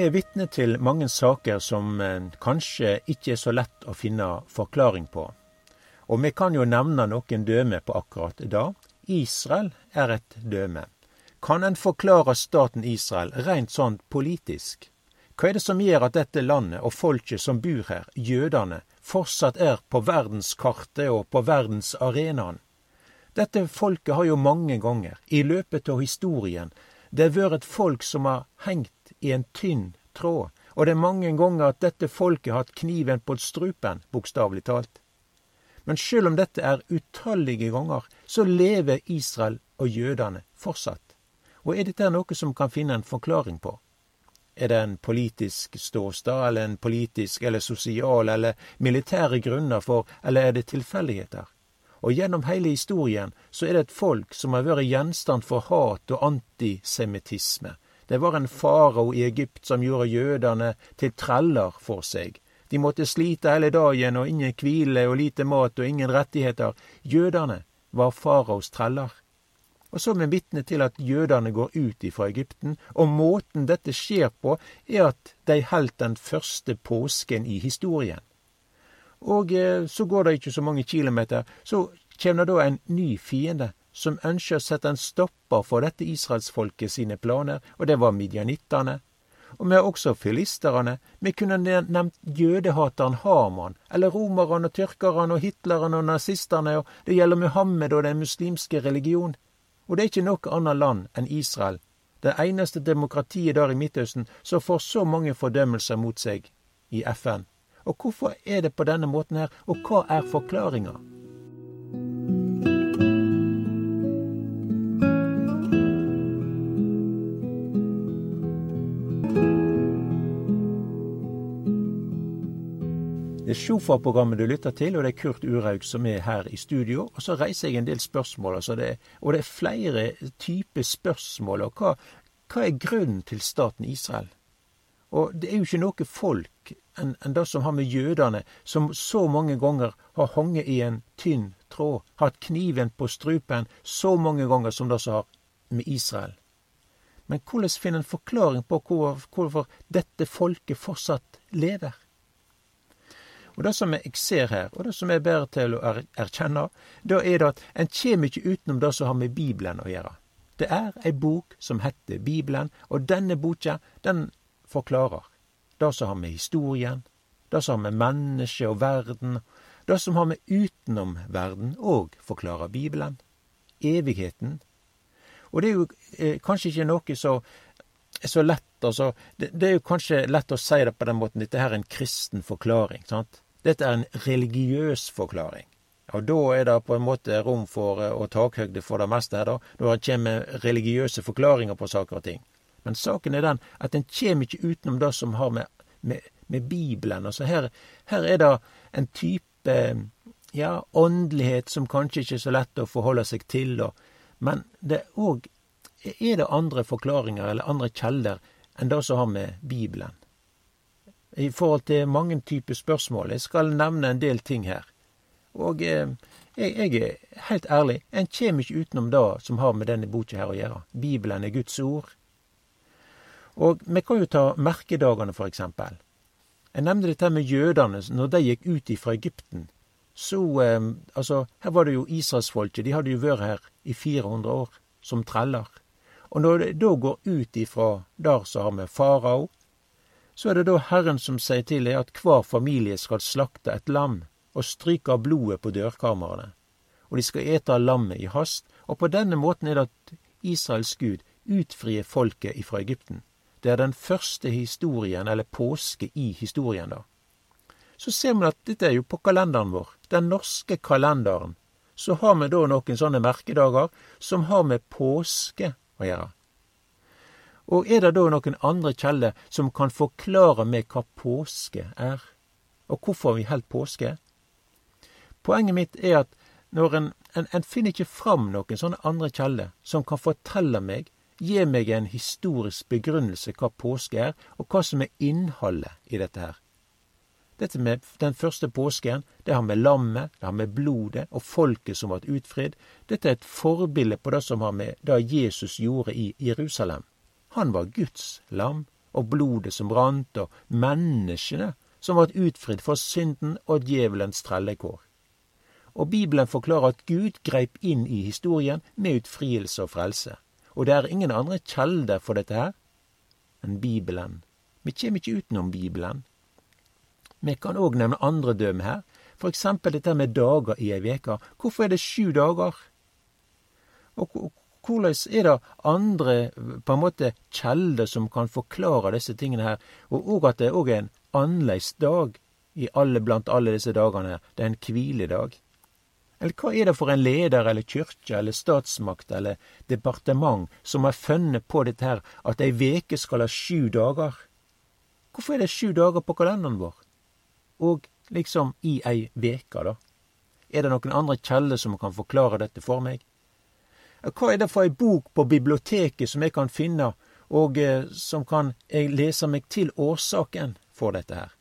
Vi er vitne til mange saker som eh, kanskje ikke er så lett å finne forklaring på. Og vi kan jo nevne noen døme på akkurat det. Israel er et døme. Kan en forklare staten Israel rent sånn politisk? Hva er det som gjør at dette landet og folket som bor her, jødene, fortsatt er på verdenskartet og på verdensarenaen? Dette folket har jo mange ganger, i løpet av historien, det har vært folk som har hengt i en tynn tråd, og det er mange ganger at dette folket har hatt kniven på strupen, bokstavelig talt. Men sjøl om dette er utallige ganger, så lever Israel og jødene fortsatt. Og er dette noe som kan finne en forklaring på? Er det en politisk ståstad, eller en politisk eller sosial eller militære grunner for, eller er det tilfeldigheter? Og gjennom hele historien så er det et folk som har vært gjenstand for hat og antisemittisme, det var en farao i Egypt som gjorde jødene til treller for seg. De måtte slite hele dagen, og ingen hvile og lite mat og ingen rettigheter. Jødene var faraos treller. Og så er vi vitne til at jødene går ut ifra Egypten, og måten dette skjer på, er at de holdt den første påsken i historien. Og eh, så går det ikke så mange kilometer, så kommer det da en ny fiende som ønsker å sette en stopper for dette israelsfolket sine planer, og det var midjanittene. Og vi har også filisterne. Vi kunne nevnt jødehateren Haman, eller romerne og tyrkerne og Hitleren og nazistene, og det gjelder Muhammed og den muslimske religion. Og det er ikke noe annet land enn Israel, det eneste demokratiet der i Midtøsten som får så mange fordømmelser mot seg i FN. Og hvorfor er det på denne måten her, og hva er forklaringa? Det er Sjofa-programmet du lytter til, og det er Kurt Uraug som er her i studio. Og så reiser jeg en del spørsmål, altså det, og det er flere typer spørsmål. Og hva, hva, er grunnen til staten Israel? Og det er jo ikke noe folk enn en det som har med jødene, som så mange ganger har hengt i en tynn tråd, hatt kniven på strupen så mange ganger som det som har med Israel. Men hvordan finner en forklaring på hvorfor dette folket fortsatt lever? Og det som jeg ser her, og det som er ber til å erkjenne, da er det at en kjem ikke utenom det som har med Bibelen å gjøre. Det er ei bok som heter Bibelen, og denne boka, den forklarer det som har med historien, det som har med mennesket og verden, det som har med utenom verden, og forklarer Bibelen. Evigheten. Og det er jo eh, kanskje ikke noe så, så lett altså, det, det, er jo kanskje lett å si det på den måten. Dette her er en kristen forklaring. sant? Dette er en religiøs forklaring. Og da er det på en måte rom for og eh, takhøgde for det meste her, da, når det kommer religiøse forklaringer på saker og ting. Men saken er den at en kommer ikke utenom det som har med, med, med Bibelen Altså her, her, er det en type ja, åndelighet som kanskje ikke er så lett å forholde seg til, da. men det òg er det andre forklaringer eller andre kjelder enn det som har med Bibelen i forhold til mange typer spørsmål. Jeg skal nevne en del ting her. Og eh, jeg, er helt ærlig, en kommer ikke utenom det som har med denne boka her å gjøre. Bibelen er Guds ord. Og vi kan jo ta merkedagene, for eksempel. Jeg nevnte dette med jødene når de gikk ut fra Egypten. Så eh, Altså, her var det jo israelsfolket. De hadde jo vært her i 400 år som treller. Og når de da går ut ifra der så har vi farao, så er det da Herren som sier til deg at hver familie skal slakte et lam og stryke av blodet på dørkamrene. Og de skal ete av lammet i hast, og på denne måten er det at Israels Gud utfrier folket ifra Egypten. Det er den første historien, eller påske i historien, da. Så ser vi at dette er jo på kalenderen vår, den norske kalenderen. Så har vi da noen sånne merkedager som har med påske å gjøre. Og er det da noen andre kjelder som kan forklare meg hva påske er, og hvorfor vi holder påske? Poenget mitt er at når en, en, en finner ikke fram noen sånne andre kjelder som kan fortelle meg, gi meg en historisk begrunnelse hva påske er, og hva som er innholdet i dette her. Dette med den første påsken, det har med lammet, det har med blodet og folket som ble utfridd. Dette er et forbilde på det som har med det Jesus gjorde i Jerusalem. Han var Guds lam, og blodet som rant, og menneskene som ble utfridd for synden og djevelens trellekår. Og Bibelen forklarer at Gud greip inn i historien med utfrielse og frelse. Og det er ingen andre kjelder for dette her enn Bibelen. Vi kommer ikkje utenom Bibelen. Vi kan òg nevne andre døm her, for eksempel dette med dager i ei uke. Hvorfor er det sju dager? Og korleis er det andre på en måte kjelder som kan forklare disse tingene her, og òg at det òg er en annerledes dag i alle, blant alle disse dagene. Det er en hviledag. Eller hva er det for en leder eller kyrkje eller statsmakt eller departement som har funnet på dette her, at ei veke skal ha sju dager? Hvorfor er det sju dager på kalenderen vår? Og liksom i ei veke, da? Er det noen andre kjelder som kan forklare dette for meg? Hva er det for ei bok på biblioteket som jeg kan finne, og eh, som kan jeg lese meg til årsaken for dette her?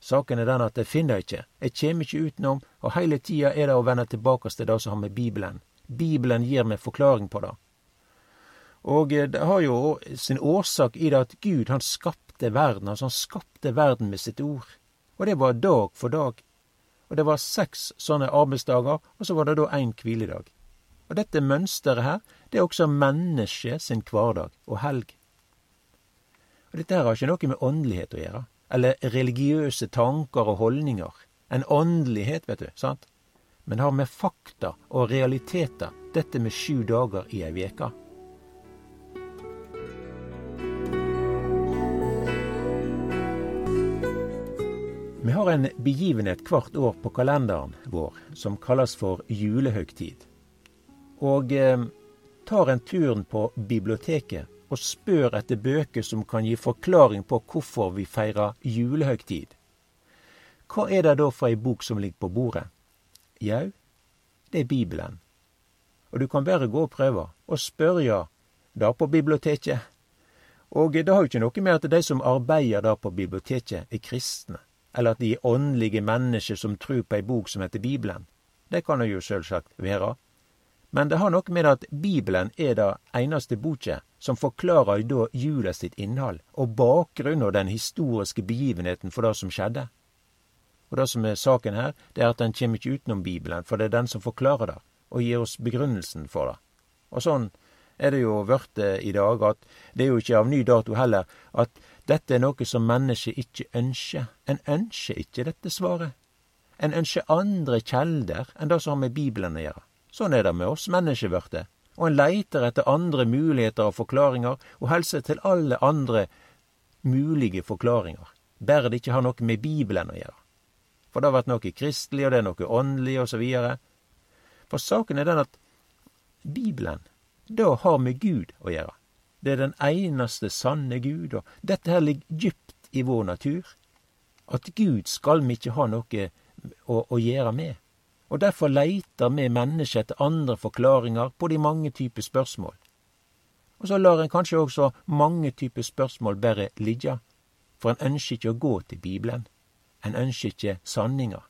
Saken er den at jeg finner ikke, jeg kjem ikke utenom, og heile tida er det å vende tilbake til det som har med Bibelen. Bibelen gir meg forklaring på det. Og eh, det har jo sin årsak i det at Gud, han skapte verden, altså han skapte verden med sitt ord. Og det var dag for dag. Og det var seks sånne arbeidsdager, og så var det da én hviledag. Og dette mønsteret her, det er også mennesket sin hverdag og helg. Og dette her har ikke noe med åndelighet å gjøre eller religiøse tanker og holdninger. En åndelighet, vet du. sant? Men har med fakta og realiteter, dette med sju dager i ei uke. Vi har en begivenhet hvert år på kalenderen vår som kalles for julehøgtid. Og eh, tar en turen på biblioteket og spør etter bøker som kan gi forklaring på hvorfor vi feirer julehøgtid. Hva er det da for ei bok som ligger på bordet? Jau, det er Bibelen. Og du kan bare gå og prøve, og spørre da på biblioteket. Og det har jo ikke noe med at de som arbeider da på biblioteket, er kristne, eller at de er åndelige mennesker som tror på ei bok som heter Bibelen. Det kan det jo sjølsagt være. Men det har noe med at Bibelen er det eneste boka som forklarer da jula sitt innhold, og bakgrunnen og den historiske begivenheten for det som skjedde. Og det som er saken her, det er at den kommer ikke utenom Bibelen, for det er den som forklarer det, og gir oss begrunnelsen for det. Og sånn er det jo blitt i dag, at det er jo ikke av ny dato heller, at dette er noe som mennesket ikke ønsker. En ønsker ikke dette svaret. En ønsker andre kjelder enn det som har med Bibelen å gjøre. Sånn er det med oss menneskevørte, og en leiter etter andre muligheter og forklaringer, og helser til alle andre mulige forklaringer, bare det ikke har noe med Bibelen å gjøre. For det har vært noe kristelig, og det er noe åndelig, og så videre. For saken er den at Bibelen, da har med Gud å gjøre. Det er den eneste sanne Gud, og dette her ligger dypt i vår natur. At Gud skal vi ikke ha noe å, å gjøre med og derfor leiter vi mennesker etter andre forklaringer på de mange typer spørsmål. Og så lar en kanskje også mange typer spørsmål bare ligge, for en ønsker ikke å gå til Bibelen. En ønsker ikke sanninga.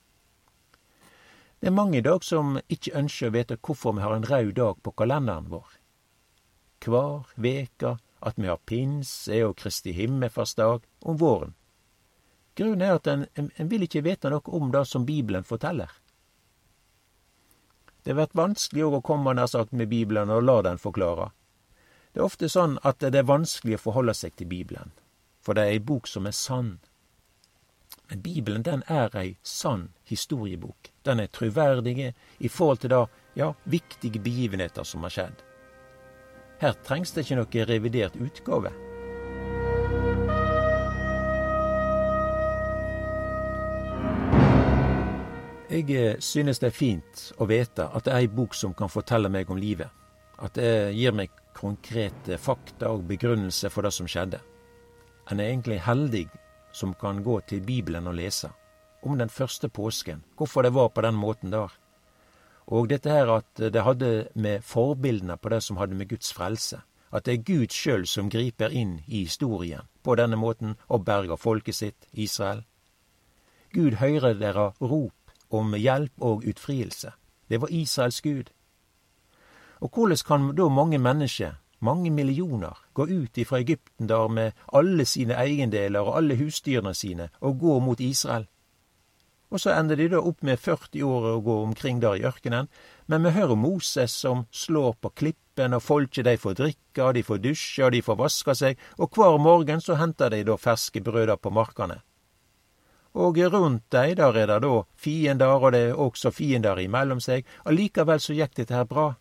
Det er mange i dag som ikke ønsker å vite hvorfor vi har en rød dag på kalenderen vår. Hver veke at vi har pinse og Kristi himmelfartsdag om våren. Grunnen er at en, en, vil ikke vite noe om det som Bibelen forteller. Det blir vanskelig å komme nær sagt med Bibelen og la den forklare. Det er ofte sånn at det er vanskelig å forholde seg til Bibelen, for det er ei bok som er sann. Men Bibelen den er ei sann historiebok. Den er troverdig i forhold til da, ja, viktige begivenheter som har skjedd. Her trengs det ikke noe revidert utgave. Jeg eh, synes det er fint å vite at det er ei bok som kan fortelle meg om livet. At det gir meg konkrete fakta og begrunnelse for det som skjedde. En er egentlig heldig som kan gå til Bibelen og lese om den første påsken, hvorfor det var på den måten der. Og dette her at det hadde med forbildene på det som hadde med Guds frelse. At det er Gud sjøl som griper inn i historien på denne måten og berger folket sitt, Israel. Gud hører dere rop om hjelp og utfrielse. Det var Israels Gud. Og hvordan kan da mange mennesker mange millioner, gå ut ifra Egypten der med alle sine eiendeler og alle husdyrene sine, og gå mot Israel. Og så ender de da opp med 40 år å gå omkring der i ørkenen, men vi hører Moses som slår på klippen, og folket de får drikke, og de får dusje, og de får vaske seg, og hver morgen så henter de da ferske brøder på markene. Og rundt dei der er det da fiender, og det er også fiender imellom seg, allikevel så gikk dette her bra.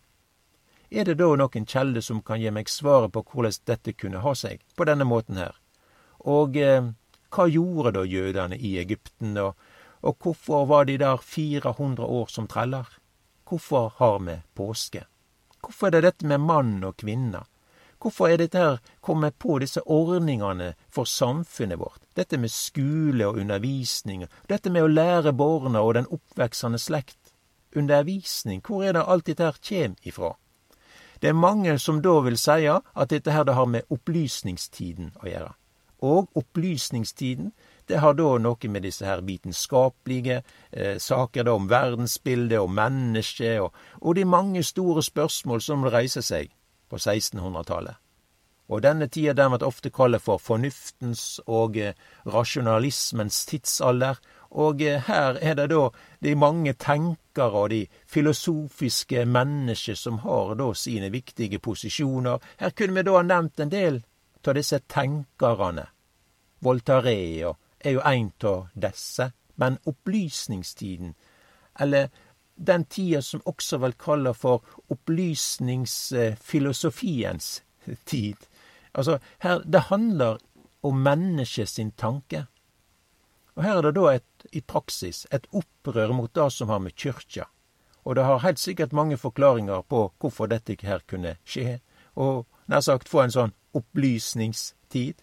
Er det da noen kjelde som kan gi meg svaret på hvordan dette kunne ha seg på denne måten her? Og eh, hva gjorde da jødene i Egypten, og, og hvorfor var de der 400 år som treller? Hvorfor har vi påske? Hvorfor er det dette med mann og kvinne? Hvorfor er dette her kommet på disse ordningene for samfunnet vårt? Dette med skole og undervisning, dette med å lære barna og den oppveksende slekt. Undervisning, hvor er det alt dette her kjem ifra? Det er mange som da vil seie at dette her det har med opplysningstiden å gjøre. Og opplysningstiden, det har da noe med disse her vitenskapelige eh, saker da om verdensbildet og mennesket og, og de mange store spørsmål som reiser seg på 1600-tallet. Og denne tida den blir ofte kalt for fornuftens og eh, rasjonalismens tidsalder, og eh, her er det da de mange tenkere og de filosofiske mennesker som har da sine viktige posisjoner. Her kunne vi da ha nevnt en del av disse tenkerne. Voltareo er jo en av disse. Men opplysningstiden, eller den tida som også vel kaller for opplysningsfilosofiens tid Altså, her, det handler om mennesket sin tanke. Og her er det da et, i praksis et opprør mot det som har med kyrkja. Og det har helt sikkert mange forklaringer på hvorfor dette her kunne skje, og nær sagt få en sånn opplysningstid.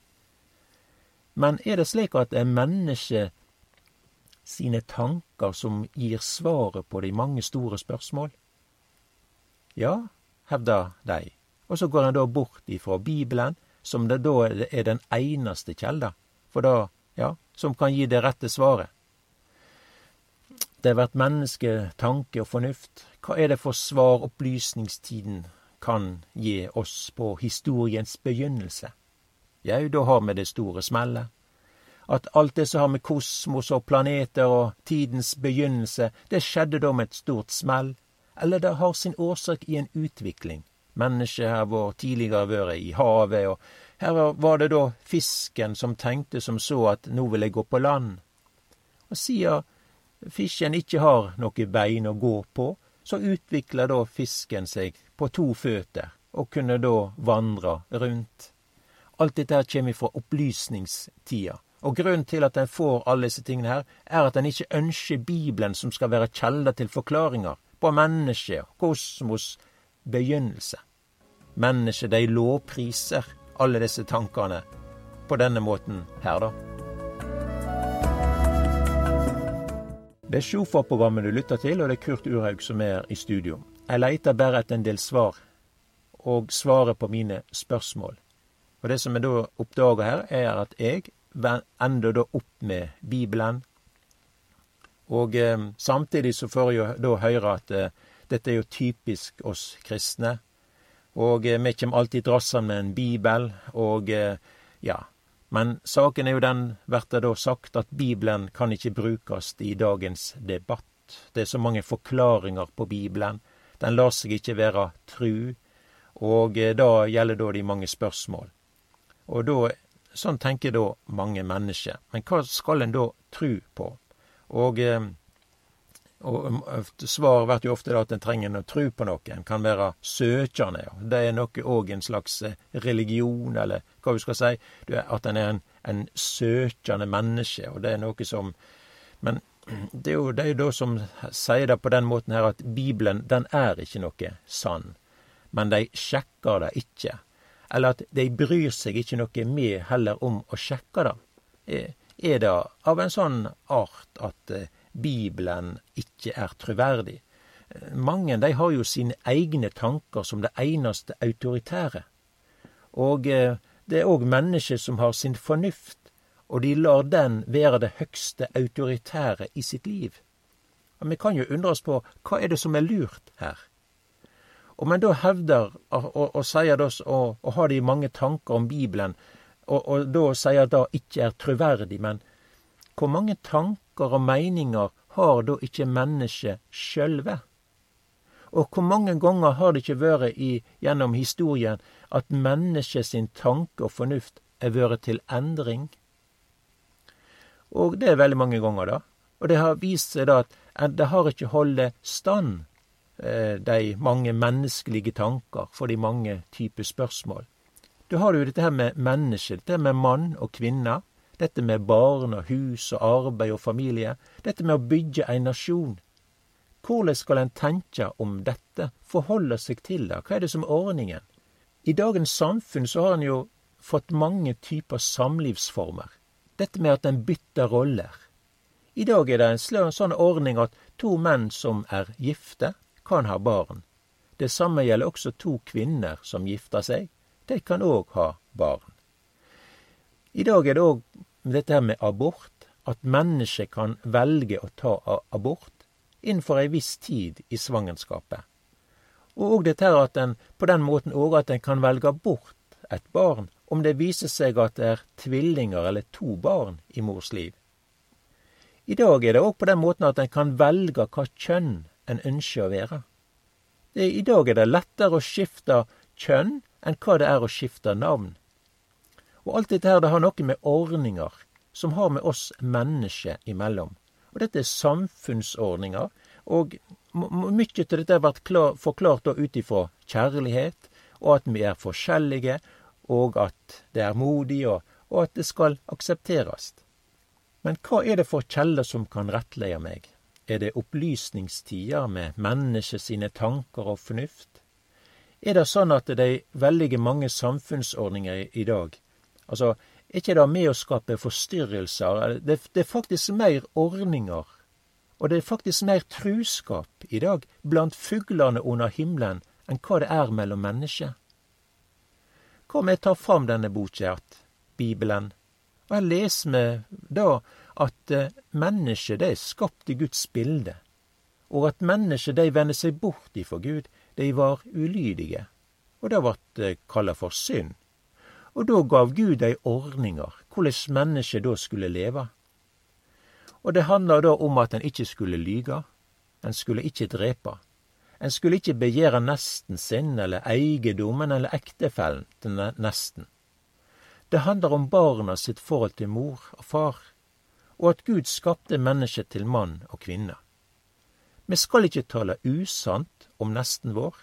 Men er det slik at det er mennesket sine tanker som gir svaret på de mange store spørsmål? Ja, hevder de. Og så går en da bort ifra Bibelen, som det da er den eneste kjelda, for da ja, som kan gi det rette svaret. Det vert menneske, tanke og fornuft. Hva er det for svar opplysningstiden kan gi oss på historiens begynnelse? Jau, da har vi det store smellet. At alt det som har med kosmos og planeter og tidens begynnelse, det skjedde da med et stort smell, eller det har sin årsak i en utvikling. Mennesket her var tidligere vært i havet, og her var det da fisken som tenkte som så at nå vil jeg gå på land. Og siden fisken ikke har noe bein å gå på, så utvikla da fisken seg på to føtter og kunne da vandre rundt. Alt dette kommer fra opplysningstida. Og grunnen til at en får alle disse tingene her, er at en ikke ønsker Bibelen som skal være kilde til forklaringer på mennesket, kosmos, begynnelse. Mennesket, de lovpriser alle disse tankene på denne måten her, da. Det er Sjofa-programmet du lytter til, og det er Kurt Urhaug som er i studio. Jeg leiter bare etter en del svar, og svaret på mine spørsmål. Og det som jeg da oppdager her, er at jeg ender da opp med Bibelen. Og eh, samtidig så får jeg jo da høre at eh, dette er jo typisk oss kristne. Og eh, vi kommer alltid drassende med en bibel, og eh, ja. Men saken er jo den, blir det da sagt, at Bibelen kan ikke brukes i dagens debatt. Det er så mange forklaringer på Bibelen. Den lar seg ikke være tru, og eh, da gjelder da de mange spørsmål. Og da, sånn tenker da mange mennesker. Men hva skal en da tro på? Og eh, og um, Svaret blir jo ofte da at en trenger å tro på noe. En kan være søkende. Det er noe òg en slags eh, religion, eller hva vi skal si. At en er en, en søkende menneske, og det er noe som Men det er jo de som sier det på den måten her at Bibelen, den er ikke noe sann. Men de sjekker det ikke. Eller at de bryr seg ikke noe med heller om å sjekke det. Er det av en sånn art at eh, Bibelen ikke er troverdig. Mange de har jo sine egne tanker som det eneste autoritære. Og eh, det er òg mennesker som har sin fornuft, og de lar den være det høgste autoritære i sitt liv. Vi kan jo undre oss på hva er det som er lurt her? Om en da hevder og, sier da, og, og har de mange tanker om Bibelen, og, da sier at det ikke er troverdig, men hvor mange tanker og meninger har da ikke mennesket sjølve? Og hvor mange ganger har det ikke vært i, gjennom historien at mennesket sin tanke og fornuft er vært til endring? Og det er veldig mange ganger, da. Og det har vist seg da at det har ikke holdt stand, de mange menneskelige tanker for de mange typer spørsmål. Du har jo dette her med mennesket, dette med mann og kvinne, dette med barn og hus og arbeid og familie, dette med å bygge en nasjon. Hvordan skal en tenke om dette, forholde seg til det, hva er det som er ordningen? I dagens samfunn så har en jo fått mange typer samlivsformer. Dette med at en bytter roller. I dag er det en sånn ordning at to menn som er gifte, kan ha barn. Det samme gjelder også to kvinner som gifter seg. De kan òg ha barn. I dag er det òg dette her med abort, at mennesket kan velge å ta abort innenfor ei viss tid i svangerskapet. Og òg dette her at en på den måten òg at en kan velge bort et barn om det viser seg at det er tvillinger eller to barn i mors liv. I dag er det òg på den måten at en kan velge hva kjønn en ønsker å være. I dag er det lettere å skifte kjønn enn hva det er å skifte navn. Og alt dette her det har noe med ordninger som har med oss mennesker imellom. Og dette er samfunnsordninger, og mye til dette har vært klar, forklart ut ifra kjærlighet, og at vi er forskjellige, og at det er modig, og, og at det skal aksepteres. Men hva er det for kjeller som kan rettleie meg? Er det opplysningstider med mennesket sine tanker og fornuft? Er det sånn at er veldig mange samfunnsordninger i dag Altså, er ikke det med å skape forstyrrelser? Det, det er faktisk mer ordninger, og det er faktisk mer truskap i dag blant fuglene under himmelen enn hva det er mellom mennesker. Hva om jeg tar fram denne boka, Bibelen, og jeg leser med da at eh, mennesket det er skapt i Guds bilde, og at mennesket de vender seg bort ifra Gud, de var ulydige, og det ble eh, kalla for synd. Og da gav Gud dei ordninger, hvordan mennesket da skulle leve. Og det handla da om at en ikke skulle lyge, en skulle ikke drepe, en skulle ikke begjære nesten sin eller eiendommen eller ektefellen til nesten. Det handler om barna sitt forhold til mor og far, og at Gud skapte mennesket til mann og kvinne. Vi skal ikke tale usant om nesten vår,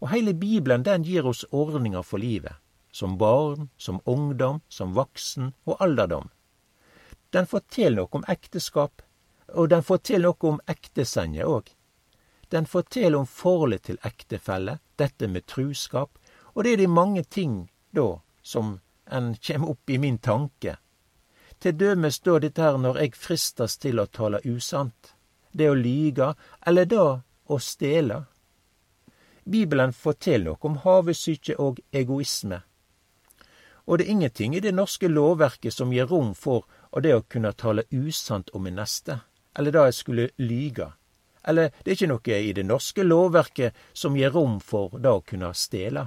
og heile Bibelen den gir oss ordninger for livet, som barn, som ungdom, som voksen og alderdom. Den forteller noe om ekteskap, og den forteller noe om ektesenge òg. Den forteller om forholdet til ektefelle, dette med truskap, og det er de mange ting da som en kommer opp i min tanke. Til dømes da dette her når eg fristes til å tale usant, det å lyge, eller da å stjele. Bibelen forteller noe om havesyke og egoisme. Og det er ingenting i det norske lovverket som gir rom for det å kunne tale usant om min neste, eller da jeg skulle lyge. Eller det er ikke noe i det norske lovverket som gir rom for da å kunne stele.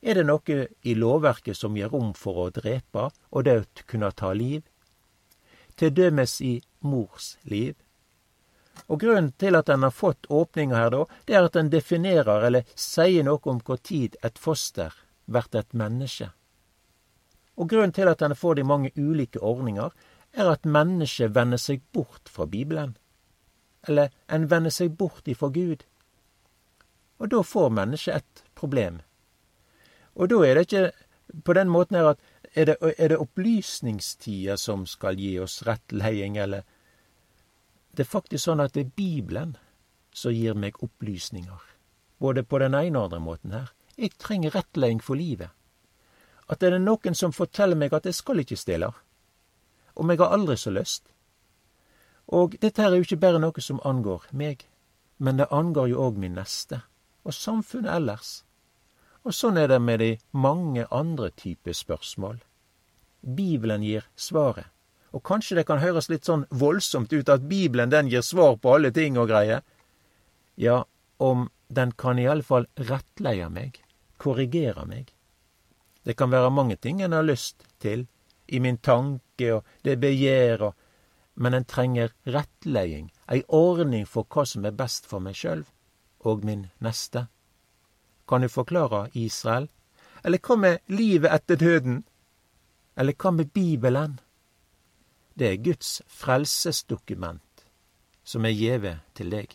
Er det noe i lovverket som gir rom for å drepe og det kunne ta liv? Til dømes i mors liv. Og grunnen til at en har fått åpninga her, da, det er at en definerer eller sier noe om hvor tid et foster blir et menneske. Og grunnen til at en får de mange ulike ordninger, er at mennesket vender seg bort fra Bibelen. Eller en vender seg bort ifra Gud. Og da får mennesket et problem. Og da er det ikke på den måten her at er det, det opplysningstida som skal gi oss rettleiing, eller Det er faktisk sånn at det er Bibelen som gir meg opplysninger. Både på den ene og andre måten her. Jeg trenger rettleiing for livet. At det er noen som forteller meg at jeg skal ikke stille. Om jeg har aldri så lyst. Og dette her er jo ikke bare noe som angår meg, men det angår jo òg min neste, og samfunnet ellers. Og sånn er det med de mange andre typer spørsmål. Bibelen gir svaret. Og kanskje det kan høres litt sånn voldsomt ut at Bibelen den gir svar på alle ting og greier. Ja, om den kan iallfall rettleie meg, korrigere meg. Det kan være mange ting en har lyst til, i min tanke og det begjær, og, men en trenger rettleiing, ei ordning for hva som er best for meg sjøl og min neste. Kan du forklare Israel? Eller hva med livet etter døden? Eller hva med Bibelen? Det er Guds frelsesdokument som er gjeve til deg.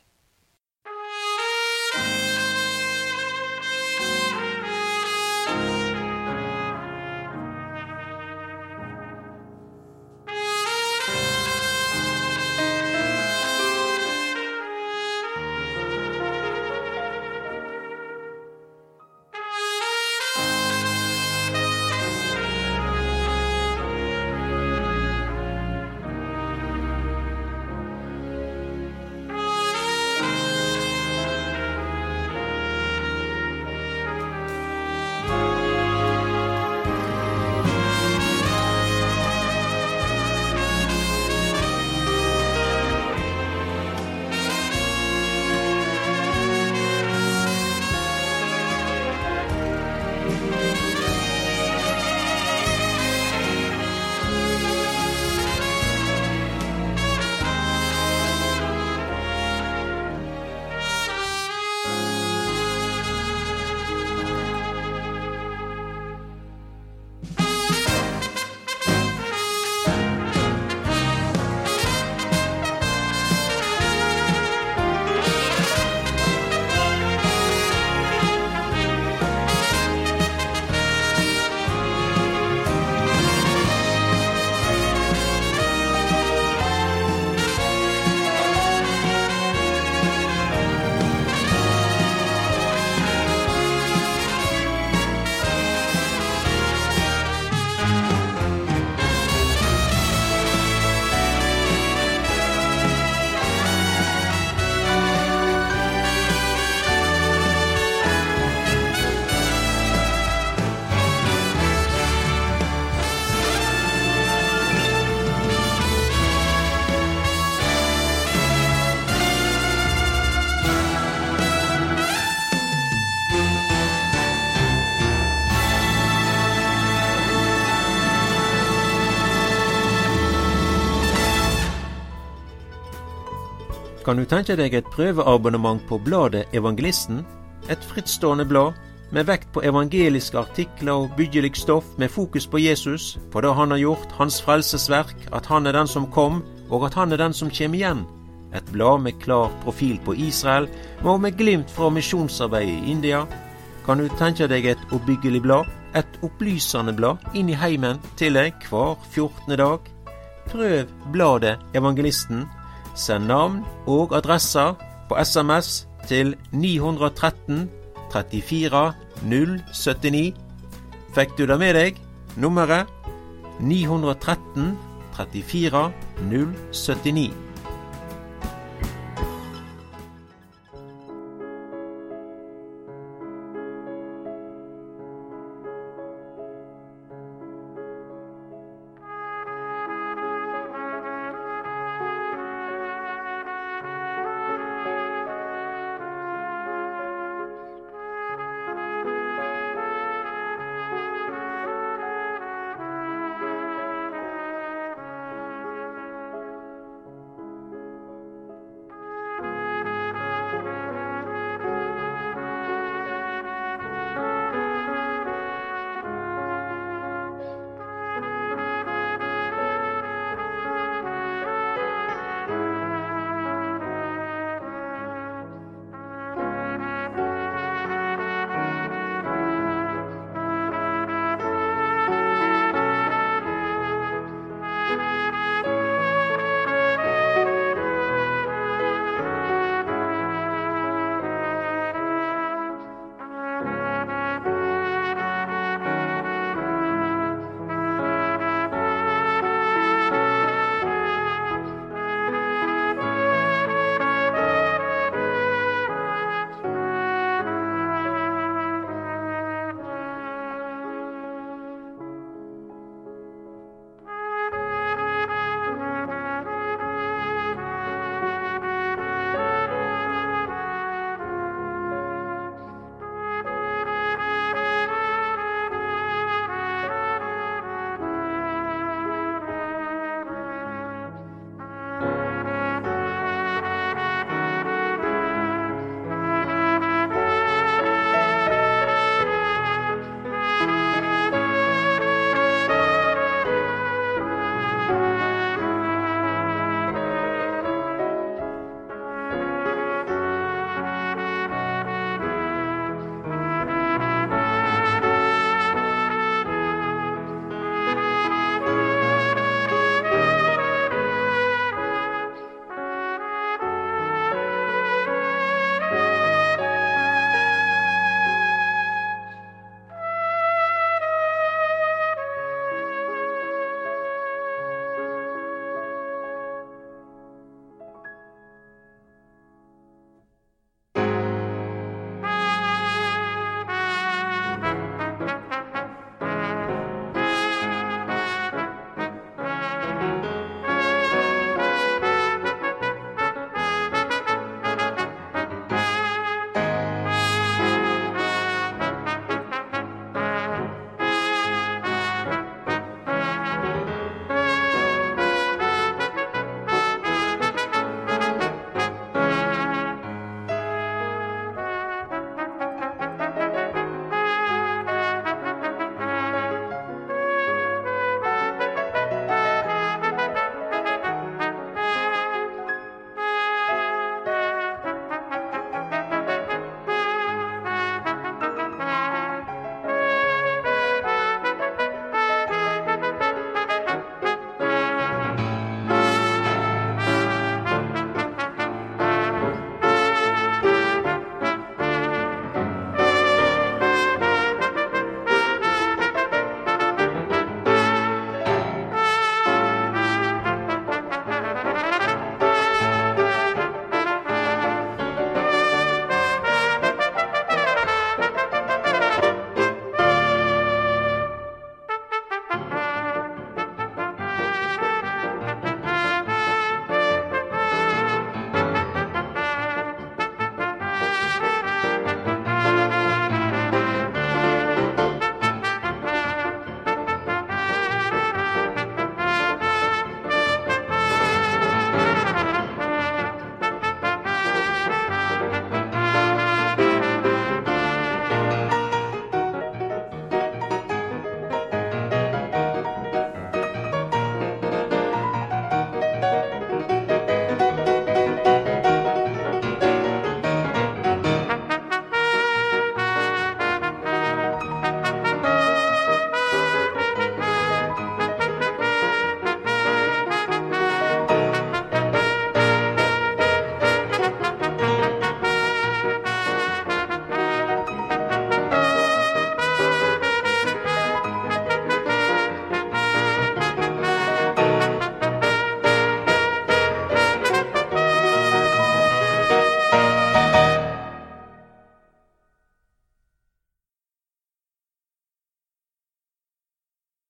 Kan du tenke deg et prøveabonnement på bladet Evangelisten? Et frittstående blad med vekt på evangeliske artikler og byggelig stoff med fokus på Jesus, på det han har gjort, hans frelsesverk, at han er den som kom, og at han er den som kommer igjen. Et blad med klar profil på Israel, og med glimt fra misjonsarbeidet i India. Kan du tenke deg et oppbyggelig blad? Et opplysende blad inn i heimen til deg hver 14. dag? Prøv bladet Evangelisten Send navn og adresser på SMS til 913 34 079. Fikk du det med deg? Nummeret 913 34 079.